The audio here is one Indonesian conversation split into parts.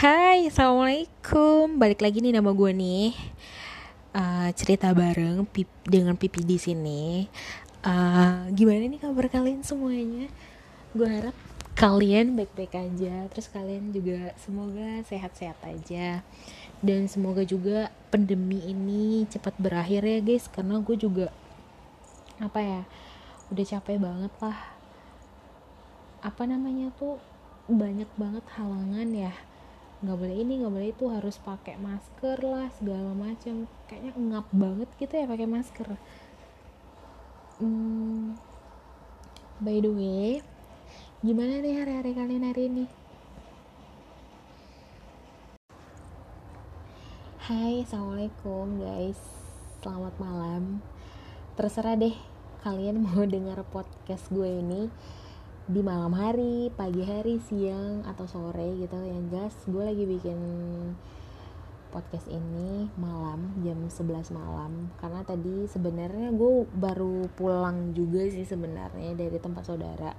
Hai, assalamualaikum. Balik lagi nih nama gue nih. Uh, cerita bareng pip, dengan pipi di sini. Uh, gimana nih kabar kalian semuanya? Gue harap kalian baik-baik aja. Terus kalian juga semoga sehat-sehat aja. Dan semoga juga pandemi ini cepat berakhir ya guys. Karena gue juga apa ya, udah capek banget lah. Apa namanya tuh banyak banget halangan ya nggak boleh ini nggak boleh itu harus pakai masker lah segala macam. Kayaknya ngap banget gitu ya pakai masker. Hmm, by the way gimana nih hari-hari kalian hari ini? Hai assalamualaikum guys. Selamat malam. Terserah deh kalian mau dengar podcast gue ini di malam hari, pagi hari, siang atau sore gitu. Yang gas gue lagi bikin podcast ini malam jam 11 malam. Karena tadi sebenarnya gue baru pulang juga sih sebenarnya dari tempat saudara.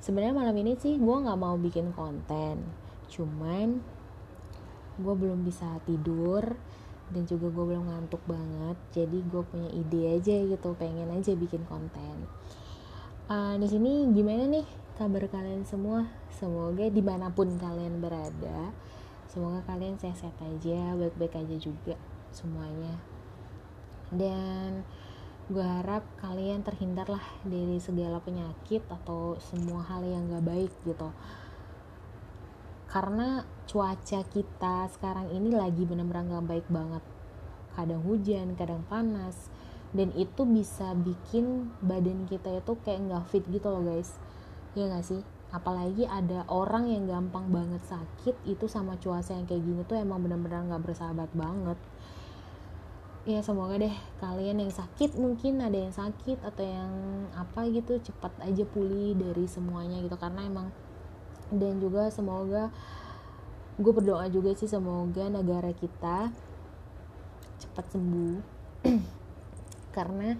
Sebenarnya malam ini sih gue nggak mau bikin konten. Cuman gue belum bisa tidur dan juga gue belum ngantuk banget. Jadi gue punya ide aja gitu pengen aja bikin konten uh, di sini gimana nih kabar kalian semua? Semoga di mana pun kalian berada semoga kalian sehat-sehat aja baik-baik aja juga semuanya. Dan gue harap kalian terhindar lah dari segala penyakit atau semua hal yang gak baik gitu. Karena cuaca kita sekarang ini lagi benar-benar gak baik banget. Kadang hujan kadang panas dan itu bisa bikin badan kita itu kayak nggak fit gitu loh guys. Ya nggak sih? Apalagi ada orang yang gampang banget sakit itu sama cuaca yang kayak gini tuh emang benar-benar nggak bersahabat banget. Ya semoga deh kalian yang sakit mungkin ada yang sakit atau yang apa gitu cepat aja pulih dari semuanya gitu. Karena emang dan juga semoga gue berdoa juga sih semoga negara kita cepat sembuh karena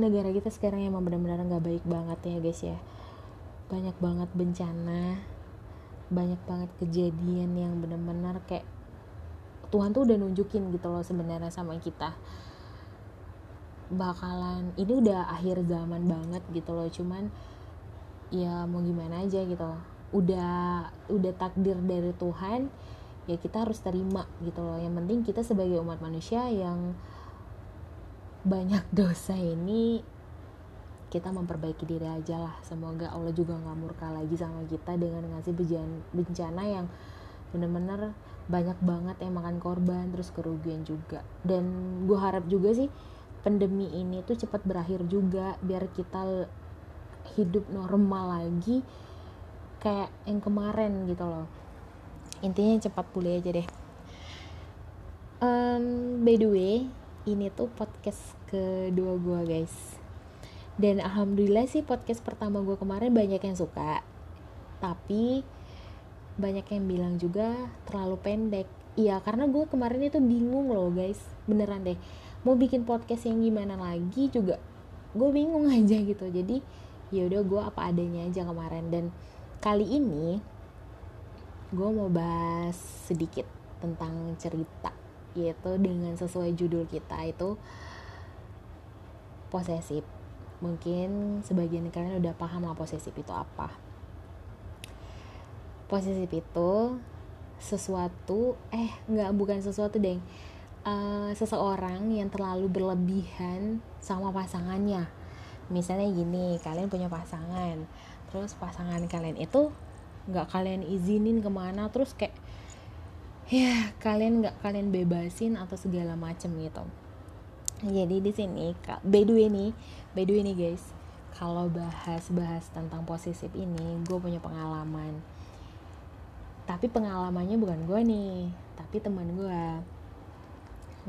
negara kita sekarang emang benar-benar nggak baik banget ya guys ya. Banyak banget bencana banyak banget kejadian yang benar-benar kayak Tuhan tuh udah nunjukin gitu loh sebenarnya sama kita. Bakalan ini udah akhir zaman banget gitu loh cuman ya mau gimana aja gitu udah udah takdir dari Tuhan ya kita harus terima gitu loh. Yang penting kita sebagai umat manusia yang banyak dosa ini kita memperbaiki diri aja lah. Semoga Allah juga nggak murka lagi sama kita dengan ngasih bencana yang bener-bener banyak banget yang makan korban terus kerugian juga. Dan gue harap juga sih pandemi ini tuh cepat berakhir juga biar kita hidup normal lagi kayak yang kemarin gitu loh. Intinya cepat pulih aja deh. Um, by the way ini tuh podcast kedua gue guys. Dan alhamdulillah sih podcast pertama gue kemarin banyak yang suka. Tapi banyak yang bilang juga terlalu pendek. Iya karena gue kemarin itu bingung loh guys. Beneran deh. Mau bikin podcast yang gimana lagi juga gue bingung aja gitu. Jadi ya udah gue apa adanya aja kemarin. Dan kali ini gue mau bahas sedikit tentang cerita yaitu dengan sesuai judul kita itu posesif. Mungkin sebagian kalian udah paham lah posesif itu apa. Posesif itu sesuatu eh nggak bukan sesuatu deng uh, seseorang yang terlalu berlebihan sama pasangannya. Misalnya gini kalian punya pasangan. Terus pasangan kalian itu nggak kalian izinin ke mana terus kayak ya kalian nggak kalian bebasin atau segala macem gitu jadi di sini by the way nih by the way nih guys kalau bahas-bahas tentang posesif ini gue punya pengalaman tapi pengalamannya bukan gue nih tapi teman gue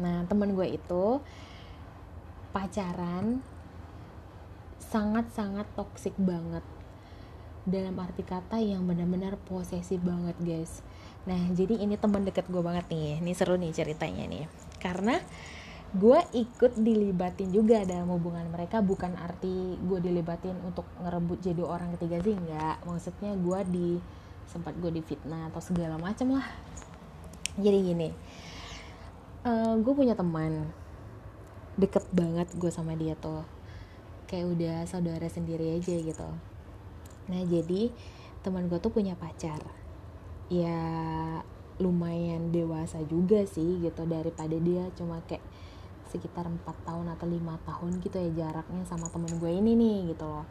nah teman gue itu pacaran sangat-sangat toksik banget dalam arti kata yang benar-benar posesif banget guys Nah, jadi ini teman deket gue banget nih. Ini seru nih ceritanya nih. Karena gue ikut dilibatin juga dalam hubungan mereka. Bukan arti gue dilibatin untuk ngerebut jadi orang ketiga sih, enggak. Maksudnya gue di sempat gue difitnah atau segala macam lah jadi gini uh, gue punya teman deket banget gue sama dia tuh kayak udah saudara sendiri aja gitu nah jadi teman gue tuh punya pacar ya lumayan dewasa juga sih gitu daripada dia cuma kayak sekitar empat tahun atau lima tahun gitu ya jaraknya sama temen gue ini nih gitu loh.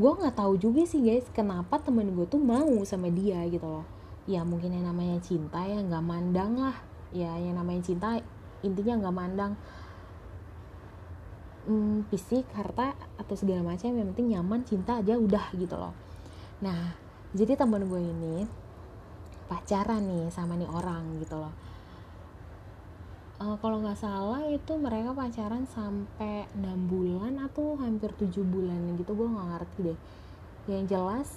Gue nggak tahu juga sih guys kenapa temen gue tuh mau sama dia gitu loh. Ya mungkin yang namanya cinta ya nggak mandang lah. Ya yang namanya cinta intinya nggak mandang. Hmm, fisik harta atau segala macam yang penting nyaman cinta aja udah gitu loh. Nah jadi temen gue ini pacaran nih sama nih orang gitu loh uh, kalau nggak salah itu mereka pacaran sampai 6 bulan atau hampir 7 bulan gitu gue nggak ngerti deh. Yang jelas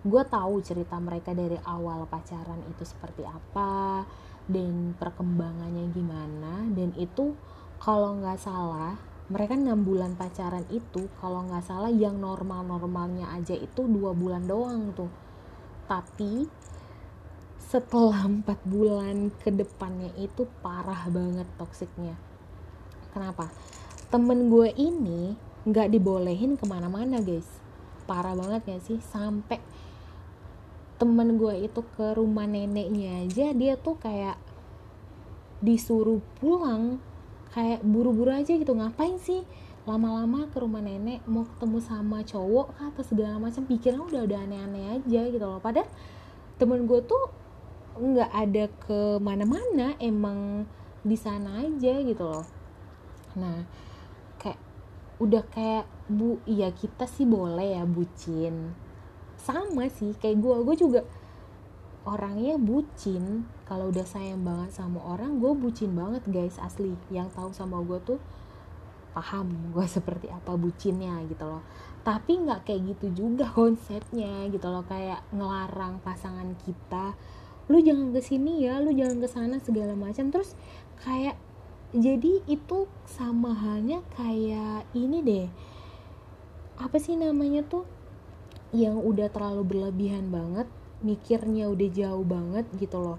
gue tahu cerita mereka dari awal pacaran itu seperti apa dan perkembangannya gimana dan itu kalau nggak salah mereka enam bulan pacaran itu kalau nggak salah yang normal normalnya aja itu dua bulan doang tuh. Tapi setelah empat bulan ke depannya itu parah banget toksiknya. Kenapa? Temen gue ini nggak dibolehin ke mana-mana guys. Parah banget ya sih? Sampai temen gue itu ke rumah neneknya aja dia tuh kayak disuruh pulang kayak buru-buru aja gitu. Ngapain sih lama-lama ke rumah nenek mau ketemu sama cowok atau segala macam? Pikiran udah udah aneh-aneh aja gitu loh. Padahal temen gue tuh nggak ada ke mana-mana emang di sana aja gitu loh. Nah kayak udah kayak bu iya kita sih boleh ya bucin. Sama sih kayak gue gue juga orangnya bucin. Kalau udah sayang banget sama orang gue bucin banget guys asli. Yang tahu sama gue tuh paham gue seperti apa bucinnya gitu loh. Tapi nggak kayak gitu juga konsepnya gitu loh kayak ngelarang pasangan kita lu jangan ke sini ya lu jangan ke sana segala macam. Terus kayak jadi itu sama halnya kayak ini deh. Apa sih namanya tuh? Yang udah terlalu berlebihan banget mikirnya udah jauh banget gitu loh.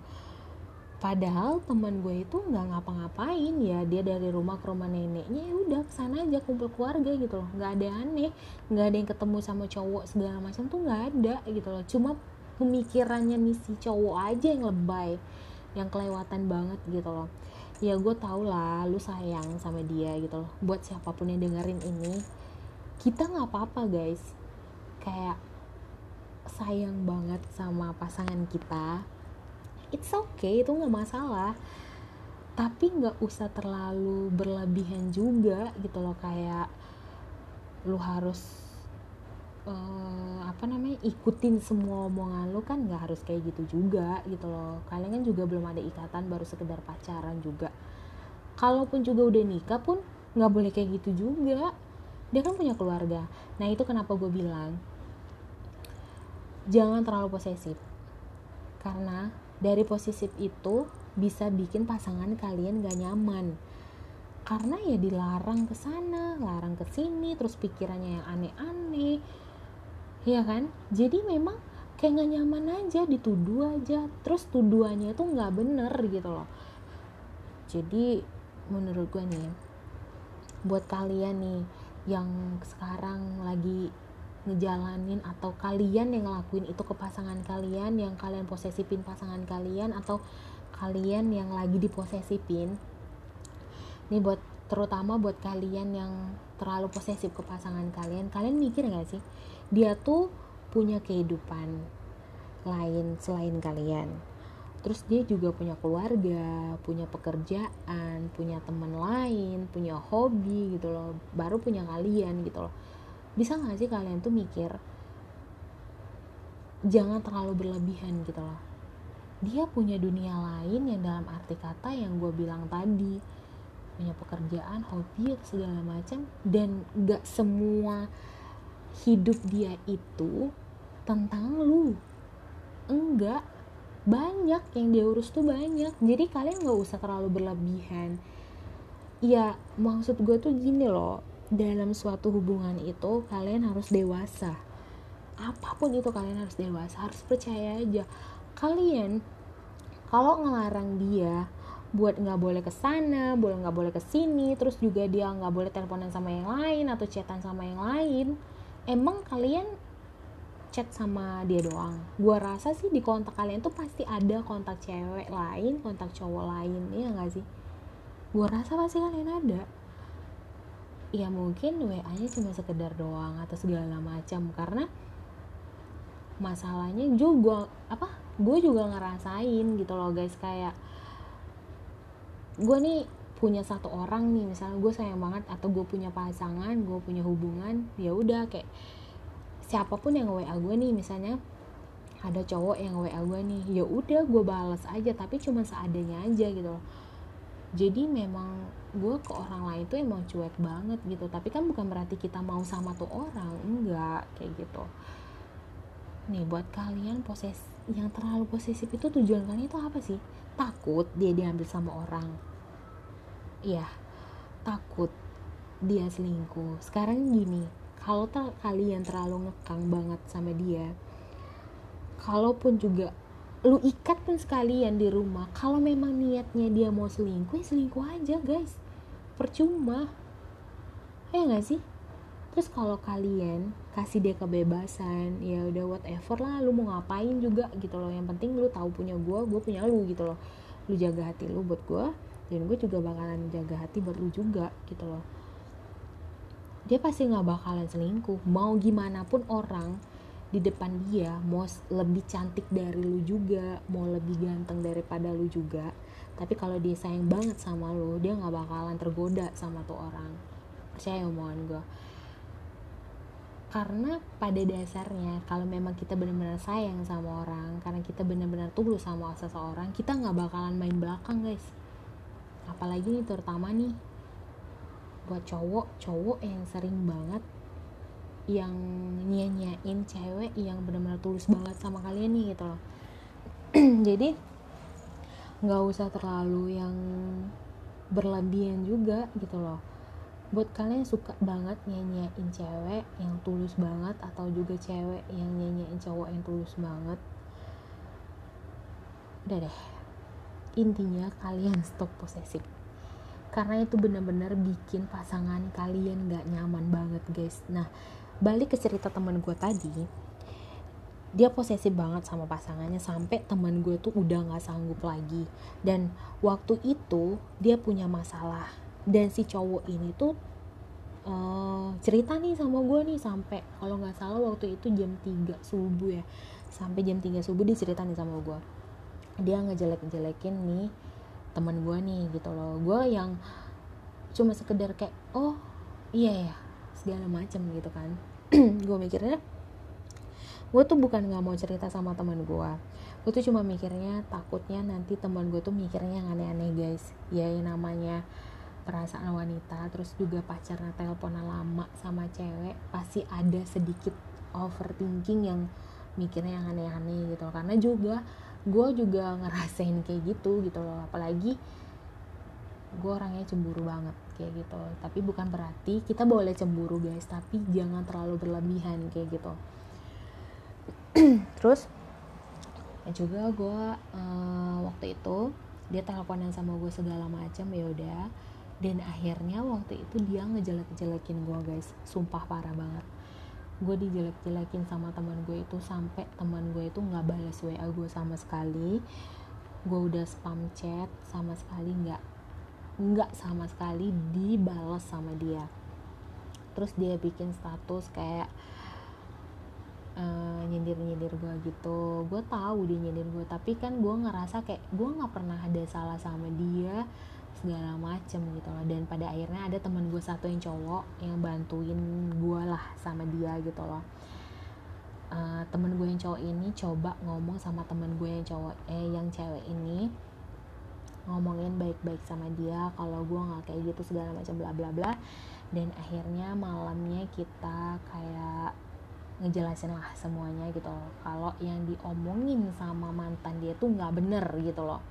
Padahal teman gue itu nggak ngapa-ngapain ya dia dari rumah ke rumah neneknya ya udah ke sana aja kumpul keluarga gitu loh. Nggak ada aneh nggak ada yang ketemu sama cowok segala macam tuh nggak ada gitu loh. Cuma pemikirannya nih si cowok aja yang lebay yang kelewatan banget gitu loh. Ya gue tau lah lu sayang sama dia gitu loh. Buat siapa pun yang dengerin ini kita nggak apa-apa guys. Kayak sayang banget sama pasangan kita it's okay itu nggak masalah. Tapi nggak usah terlalu berlebihan juga gitu loh kayak lu harus uh, ikutin semua omongan lo kan nggak harus kayak gitu juga gitu loh. Kalian kan juga belum ada ikatan baru sekedar pacaran juga. Kalaupun juga udah nikah pun nggak boleh kayak gitu juga. Dia kan punya keluarga. Nah itu kenapa gue bilang jangan terlalu posesif. Karena dari posesif itu bisa bikin pasangan kalian gak nyaman. Karena ya dilarang ke sana, larang ke sini, terus pikirannya yang aneh-aneh, Iya kan? Jadi memang kayak gak nyaman aja dituduh aja. Terus tuduhannya tuh nggak bener gitu loh. Jadi menurut gue nih buat kalian nih yang sekarang lagi ngejalanin atau kalian yang ngelakuin itu ke pasangan kalian yang kalian posesifin pasangan kalian atau kalian yang lagi diposesifin ini buat terutama buat kalian yang terlalu posesif ke pasangan kalian kalian mikir gak sih dia tuh punya kehidupan lain selain kalian. Terus dia juga punya keluarga punya pekerjaan punya teman lain punya hobi gitu loh. Baru punya kalian gitu loh. Bisa gak sih kalian tuh mikir jangan terlalu berlebihan gitu loh. Dia punya dunia lain yang dalam arti kata yang gue bilang tadi. Punya pekerjaan hobi segala macam dan gak semua hidup dia itu tentang lu. Enggak. Banyak yang dia urus tuh banyak. Jadi kalian nggak usah terlalu berlebihan. Ya maksud gue tuh gini loh. Dalam suatu hubungan itu kalian harus dewasa. Apa pun itu kalian harus dewasa harus percaya aja. Kalian kalau ngelarang dia buat nggak boleh ke sana, boleh nggak boleh ke sini, terus juga dia nggak boleh teleponan sama yang lain atau chatan sama yang lain. Emang kalian chat sama dia doang? Gua rasa sih di kontak kalian tuh pasti ada kontak cewek lain, kontak cowok lain, ya nggak sih? Gua rasa pasti kalian ada. Ya mungkin WA-nya cuma sekedar doang atau segala macam karena masalahnya juga apa? Gue juga ngerasain gitu loh guys kayak gue nih punya satu orang nih misalnya gue sayang banget atau gue punya pasangan gue punya hubungan ya udah kayak siapa pun yang wa gue nih misalnya ada cowok yang wa gue nih ya udah gue balas aja tapi cuma seadanya aja gitu loh. Jadi memang gue ke orang lain tuh emang cuek banget gitu tapi kan bukan berarti kita mau sama tuh orang enggak kayak gitu. Nih buat kalian poses yang terlalu posesif itu tujuan kalian itu apa sih? Takut dia diambil sama orang iya takut dia selingkuh. Sekarang gini kalau ter kalian terlalu ngekang banget sama dia kalaupun juga lu ikat pun sekalian di rumah kalau memang niatnya dia mau selingkuh ya selingkuh aja guys. Percuma. Ya gak sih? Terus kalau kalian kasih dia kebebasan ya udah whatever lah lu mau ngapain juga gitu loh. Yang penting lu tahu punya gue gue punya lu gitu loh. Lu jaga hati lu buat gue dan gue juga bakalan jaga hati buat lu juga gitu loh. Dia pasti nggak bakalan selingkuh. Mau gimana pun orang di depan dia mau lebih cantik dari lu juga mau lebih ganteng daripada lu juga tapi kalau dia sayang banget sama lu dia nggak bakalan tergoda sama tuh orang. Percaya omongan gue karena pada dasarnya kalau memang kita benar-benar sayang sama orang karena kita benar-benar tulus sama seseorang kita nggak bakalan main belakang guys apalagi nih terutama nih buat cowok cowok yang sering banget yang nyanyain cewek yang benar-benar tulus banget sama kalian nih gitu loh. Jadi nggak usah terlalu yang berlebihan juga gitu loh. Buat kalian suka banget nyanyiin cewek yang tulus banget atau juga cewek yang nyanyiin cowok yang tulus banget udah deh intinya kalian stop posesif. Karena itu benar-benar bikin pasangan kalian gak nyaman banget guys. Nah balik ke cerita teman gue tadi dia posesif banget sama pasangannya sampai teman gue tuh udah gak sanggup lagi. Dan waktu itu dia punya masalah. Dan si cowok ini tuh uh, cerita nih sama gue nih sampai kalau nggak salah waktu itu jam 3 subuh ya. Sampai jam 3 subuh dia cerita nih sama gue dia ngejelek-jelekin nih teman gue nih gitu loh. Gue yang cuma sekedar kayak oh iya ya segala macam gitu kan. Gue mikirnya gue tuh bukan nggak mau cerita sama teman gue gue tuh cuma mikirnya takutnya nanti teman gue tuh mikirnya yang aneh-aneh guys. Ya yang namanya perasaan wanita terus juga pacarnya teleponan lama sama cewek pasti ada sedikit overthinking yang mikirnya yang aneh-aneh gitu. Karena juga gue juga ngerasain kayak gitu gitu loh. Apalagi gue orangnya cemburu banget kayak gitu. Tapi bukan berarti kita boleh cemburu guys. Tapi jangan terlalu berlebihan kayak gitu. Terus juga gue uh, waktu itu dia teleponan sama gue segala macam ya udah. Dan akhirnya waktu itu dia ngejelek-jelekin gue guys. Sumpah parah banget gue dijelek-jelekin sama teman gue itu sampai teman gue itu nggak balas wa gue sama sekali. Gue udah spam chat sama sekali nggak nggak sama sekali dibalas sama dia. Terus dia bikin status kayak uh, nyindir-nyindir gue gitu. Gue tahu dia nyindir gue tapi kan gue ngerasa kayak gue nggak pernah ada salah sama dia segala macem gitu loh. Dan pada akhirnya ada teman gue satu yang cowok yang bantuin gue lah sama dia gitu loh. Uh, temen gue yang cowok ini coba ngomong sama temen gue yang cowok eh yang cewek ini ngomongin baik-baik sama dia kalau gue nggak kayak gitu segala macam bla bla bla. Dan akhirnya malamnya kita kayak ngejelasin lah semuanya gitu kalau yang diomongin sama mantan dia tuh nggak bener gitu loh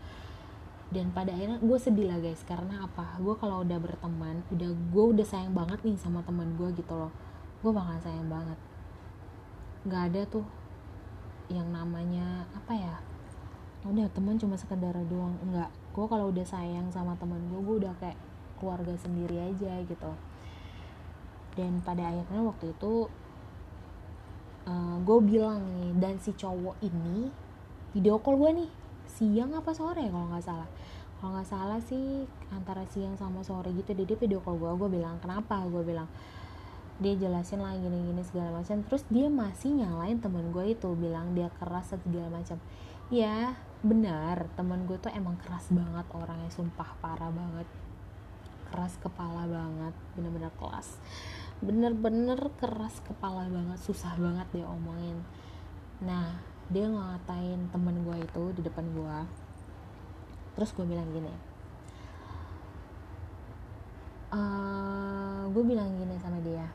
dan pada akhirnya gue sedih lah guys. Karena apa? Gue kalau udah berteman udah gue udah sayang banget nih sama teman gue gitu loh. Gue bakal sayang banget. Nggak ada tuh yang namanya apa ya? Udah teman cuma sekedar doang. Enggak gue kalau udah sayang sama teman gue gue udah kayak keluarga sendiri aja gitu. Dan pada akhirnya waktu itu uh, eh, gue bilang nih dan si cowok ini video call gue nih siang apa sore kalau nggak salah. Kalau nggak salah sih antara siang sama sore gitu dia video call gue gue bilang kenapa? Gue bilang dia jelasin lah gini-gini segala macam. Terus dia masih nyalain temen gue itu bilang dia keras segala macam. Ya benar temen gue tuh emang keras banget orangnya sumpah parah banget. Keras kepala banget bener-bener kelas bener-bener keras kepala banget susah banget dia omongin. Nah dia ngatain temen gue itu di depan gue terus gue bilang gini uh, gue bilang gini sama dia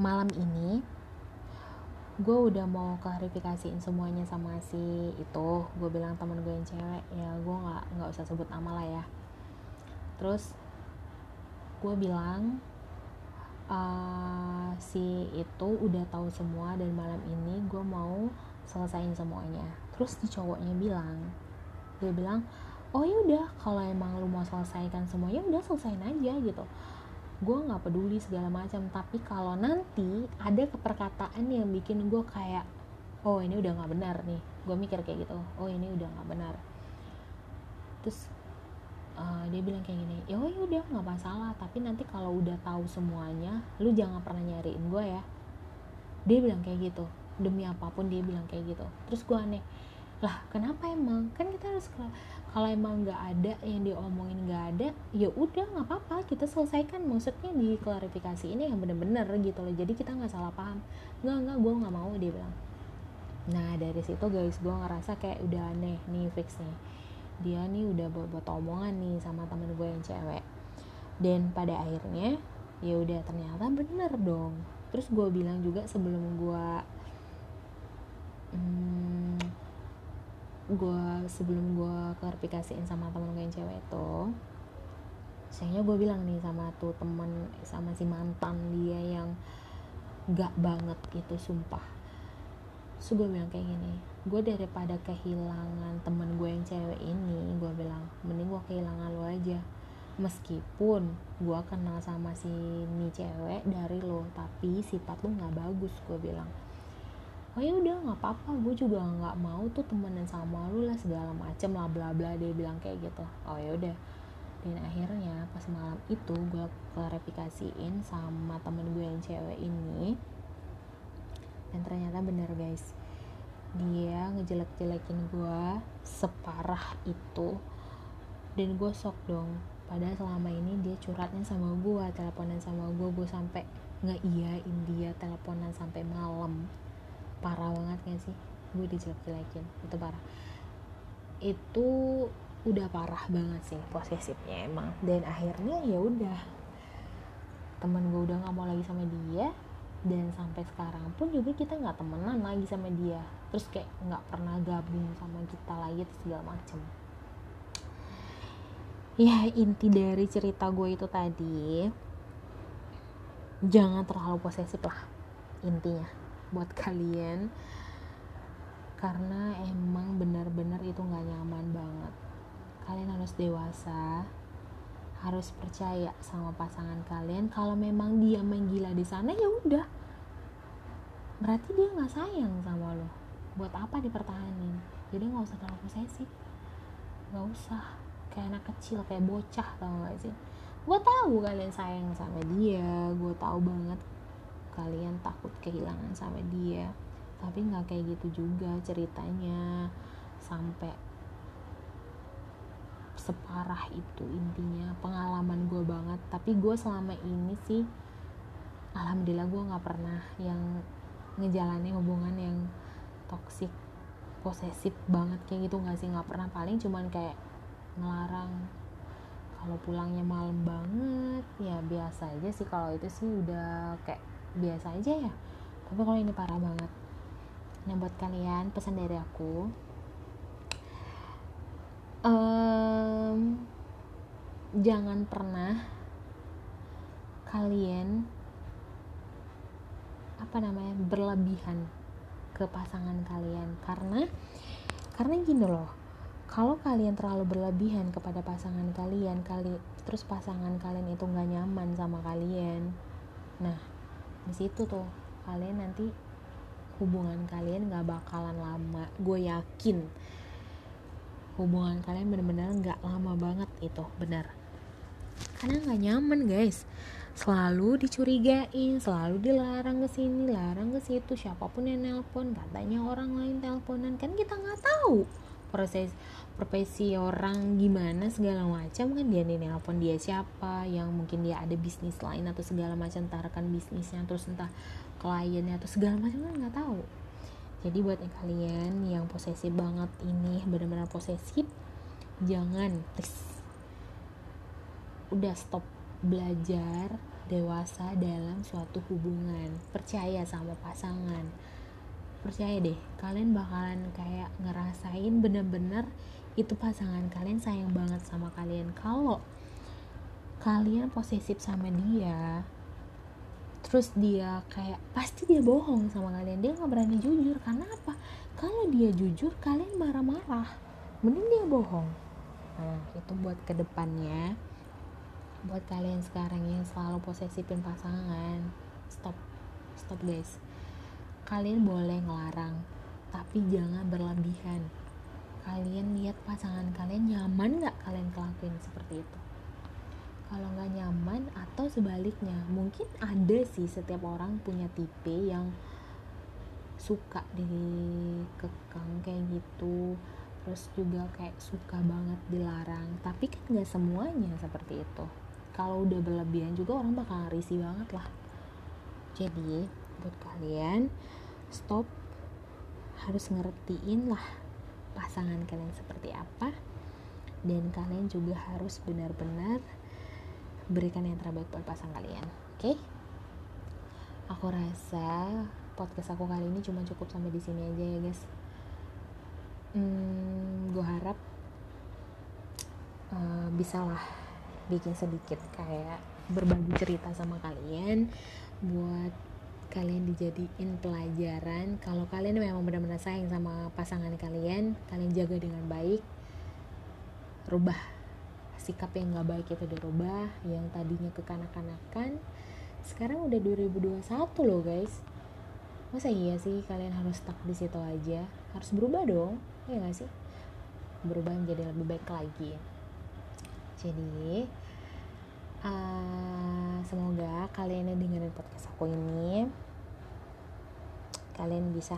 malam ini gue udah mau klarifikasiin semuanya sama si itu. Gue bilang temen gue yang cewek ya gue nggak nggak usah sebut nama lah ya. Terus gue bilang uh, si itu udah tahu semua dan malam ini gue mau selesaiin semuanya. Terus si cowoknya bilang dia bilang oh ya udah kalau emang lu mau selesaikan semuanya udah selesaiin aja gitu. Gue nggak peduli segala macam tapi kalau nanti ada keperkataan yang bikin gue kayak oh ini udah nggak benar nih. Gue mikir kayak gitu oh ini udah nggak benar. Terus uh, dia bilang kayak gini ya oh udah nggak masalah tapi nanti kalau udah tahu semuanya lu jangan pernah nyariin gue ya. Dia bilang kayak gitu demi apa pun dia bilang kayak gitu. Terus gue aneh lah kenapa emang? Kan kita harus kalau emang nggak ada yang diomongin nggak ada ya udah nggak apa-apa kita selesaikan. Maksudnya di klarifikasi ini yang bener-bener gitu loh jadi kita nggak salah paham. Nggak nggak gue nggak mau dia bilang. Nah dari situ guys gue ngerasa kayak udah aneh nih fix nih dia nih udah buat, buat omongan nih sama temen gue yang cewek. Dan pada akhirnya ya udah ternyata bener dong. Terus gue bilang juga sebelum gue hmm, gue sebelum gue klarifikasiin sama temen gue yang cewek itu sayangnya gue bilang nih sama tuh temen sama si mantan dia yang gak banget itu sumpah. So gue bilang kayak gini gue daripada kehilangan temen gue yang cewek ini gue bilang mending gue kehilangan lo aja. Meskipun gue kenal sama si ni cewek dari lo tapi sifat lo nggak bagus gue bilang. Oh ya udah nggak apa-apa gue juga nggak mau tuh temenan sama lu lah segala macem lah bla bla dia bilang kayak gitu. Oh ya udah. Dan akhirnya pas malam itu gue klarifikasiin sama temen gue yang cewek ini dan ternyata bener guys dia ngejelek-jelekin gue separah itu. Dan gue shock dong. Padahal selama ini dia curhatnya sama gue teleponan sama gue gue sampai nggak iyain dia teleponan sampai malam. Parah banget gak sih? Gue dijelek-jelekin. Itu parah. Itu udah parah banget sih posesifnya emang. Dan akhirnya ya udah. Temen gue udah nggak mau lagi sama dia. Dan sampai sekarang pun juga kita nggak temenan lagi sama dia terus kayak nggak pernah gabung sama kita lagi segala macem. Ya inti dari cerita gue itu tadi jangan terlalu posesif lah intinya buat kalian. Karena emang benar-benar itu nggak nyaman banget. Kalian harus dewasa harus percaya sama pasangan kalian. Kalau memang dia main gila di sana ya udah. Berarti dia nggak sayang sama lo buat apa dipertahanin? Jadi nggak usah terlalu posesif nggak usah. Kayak anak kecil kayak bocah tau gak sih? Gue tahu kalian sayang sama dia. Gue tahu banget kalian takut kehilangan sama dia. Tapi nggak kayak gitu juga ceritanya. Sampai separah itu intinya. Pengalaman gue banget. Tapi gue selama ini sih alhamdulillah gue nggak pernah yang ngejalanin hubungan yang toksik posesif banget kayak gitu nggak sih? Nggak pernah paling cuman kayak ngelarang kalau pulangnya malam banget. Ya biasa aja sih kalau itu sih udah kayak biasa aja ya. Tapi kalau ini parah banget. Nah buat kalian pesan dari aku um, jangan pernah kalian apa namanya berlebihan ke pasangan kalian. Karena karena gini loh kalau kalian terlalu berlebihan kepada pasangan kalian kali terus pasangan kalian itu nggak nyaman sama kalian nah di situ tuh kalian nanti hubungan kalian nggak bakalan lama. Gue yakin hubungan kalian bener-bener nggak lama banget itu bener. Karena nggak nyaman guys selalu dicurigain selalu dilarang ke sini larang ke situ. Siapa pun yang nelpon katanya orang lain teleponan kan kita nggak tahu proses profesi orang gimana segala macam kan. Dia nih nelpon dia siapa yang mungkin dia ada bisnis lain atau segala macam tarakan bisnisnya terus entah kliennya atau segala macam kan nggak tahu. Jadi buat yang kalian yang posesif banget ini benar-benar posesif jangan please udah stop belajar dewasa dalam suatu hubungan percaya sama pasangan. Percaya deh kalian bakalan kayak ngerasain bener-bener itu pasangan kalian sayang banget sama kalian. Kalau kalian posesif sama dia terus dia kayak pasti dia bohong sama kalian. Dia nggak berani jujur karena apa? Kalau dia jujur kalian marah-marah. Mending dia bohong. Nah itu buat ke depannya buat kalian sekarang yang selalu posesifin pasangan stop stop guys. Kalian boleh ngelarang tapi jangan berlebihan. Kalian lihat pasangan kalian nyaman nggak kalian kelakuin seperti itu? Kalau nggak nyaman atau sebaliknya mungkin ada sih setiap orang punya tipe yang suka dikekang kayak gitu. Terus juga kayak suka banget dilarang. Tapi kan nggak semuanya seperti itu kalau udah berlebihan juga orang bakal risih banget lah. Jadi buat kalian stop. Harus ngertiin lah pasangan kalian seperti apa. Dan kalian juga harus benar-benar berikan yang terbaik buat pasangan kalian oke? Okay? aku rasa podcast aku kali ini cuma cukup sampai di sini aja ya guys. Hmm, gue harap uh, bisalah bikin sedikit kayak berbagi cerita sama kalian buat kalian dijadiin pelajaran. Kalau kalian memang benar-benar sayang sama pasangan kalian kalian jaga dengan baik. Rubah sikap yang gak baik itu dirubah yang tadinya kekanak-kanakan. Sekarang udah 2021 loh guys. Masa iya sih kalian harus stuck di situ aja? Harus berubah dong ya gak sih? Berubah menjadi lebih baik lagi. Jadi uh, semoga kalian yang dengerin podcast aku ini kalian bisa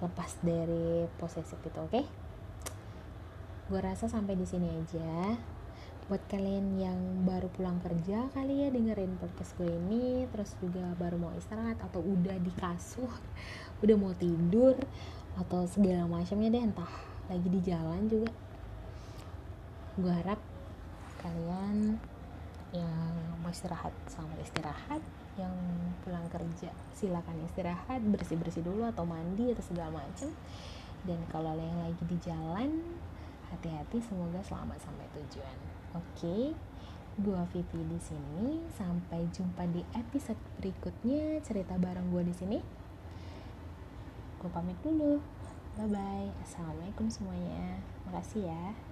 lepas dari posesif itu oke okay? gue rasa sampai di sini aja buat kalian yang baru pulang kerja kali ya dengerin podcast gue ini terus juga baru mau istirahat atau udah di kasur udah mau tidur atau segala macamnya deh entah lagi di jalan juga gue harap kalian yang mau istirahat selamat istirahat yang pulang kerja silakan istirahat bersih bersih dulu atau mandi atau segala macam dan kalau yang lagi di jalan hati-hati semoga selamat sampai tujuan. Oke gua Vivi di sini. Sampai jumpa di episode berikutnya. Cerita bareng gua di sini. Gua pamit dulu. Bye bye assalamualaikum semuanya. Makasih ya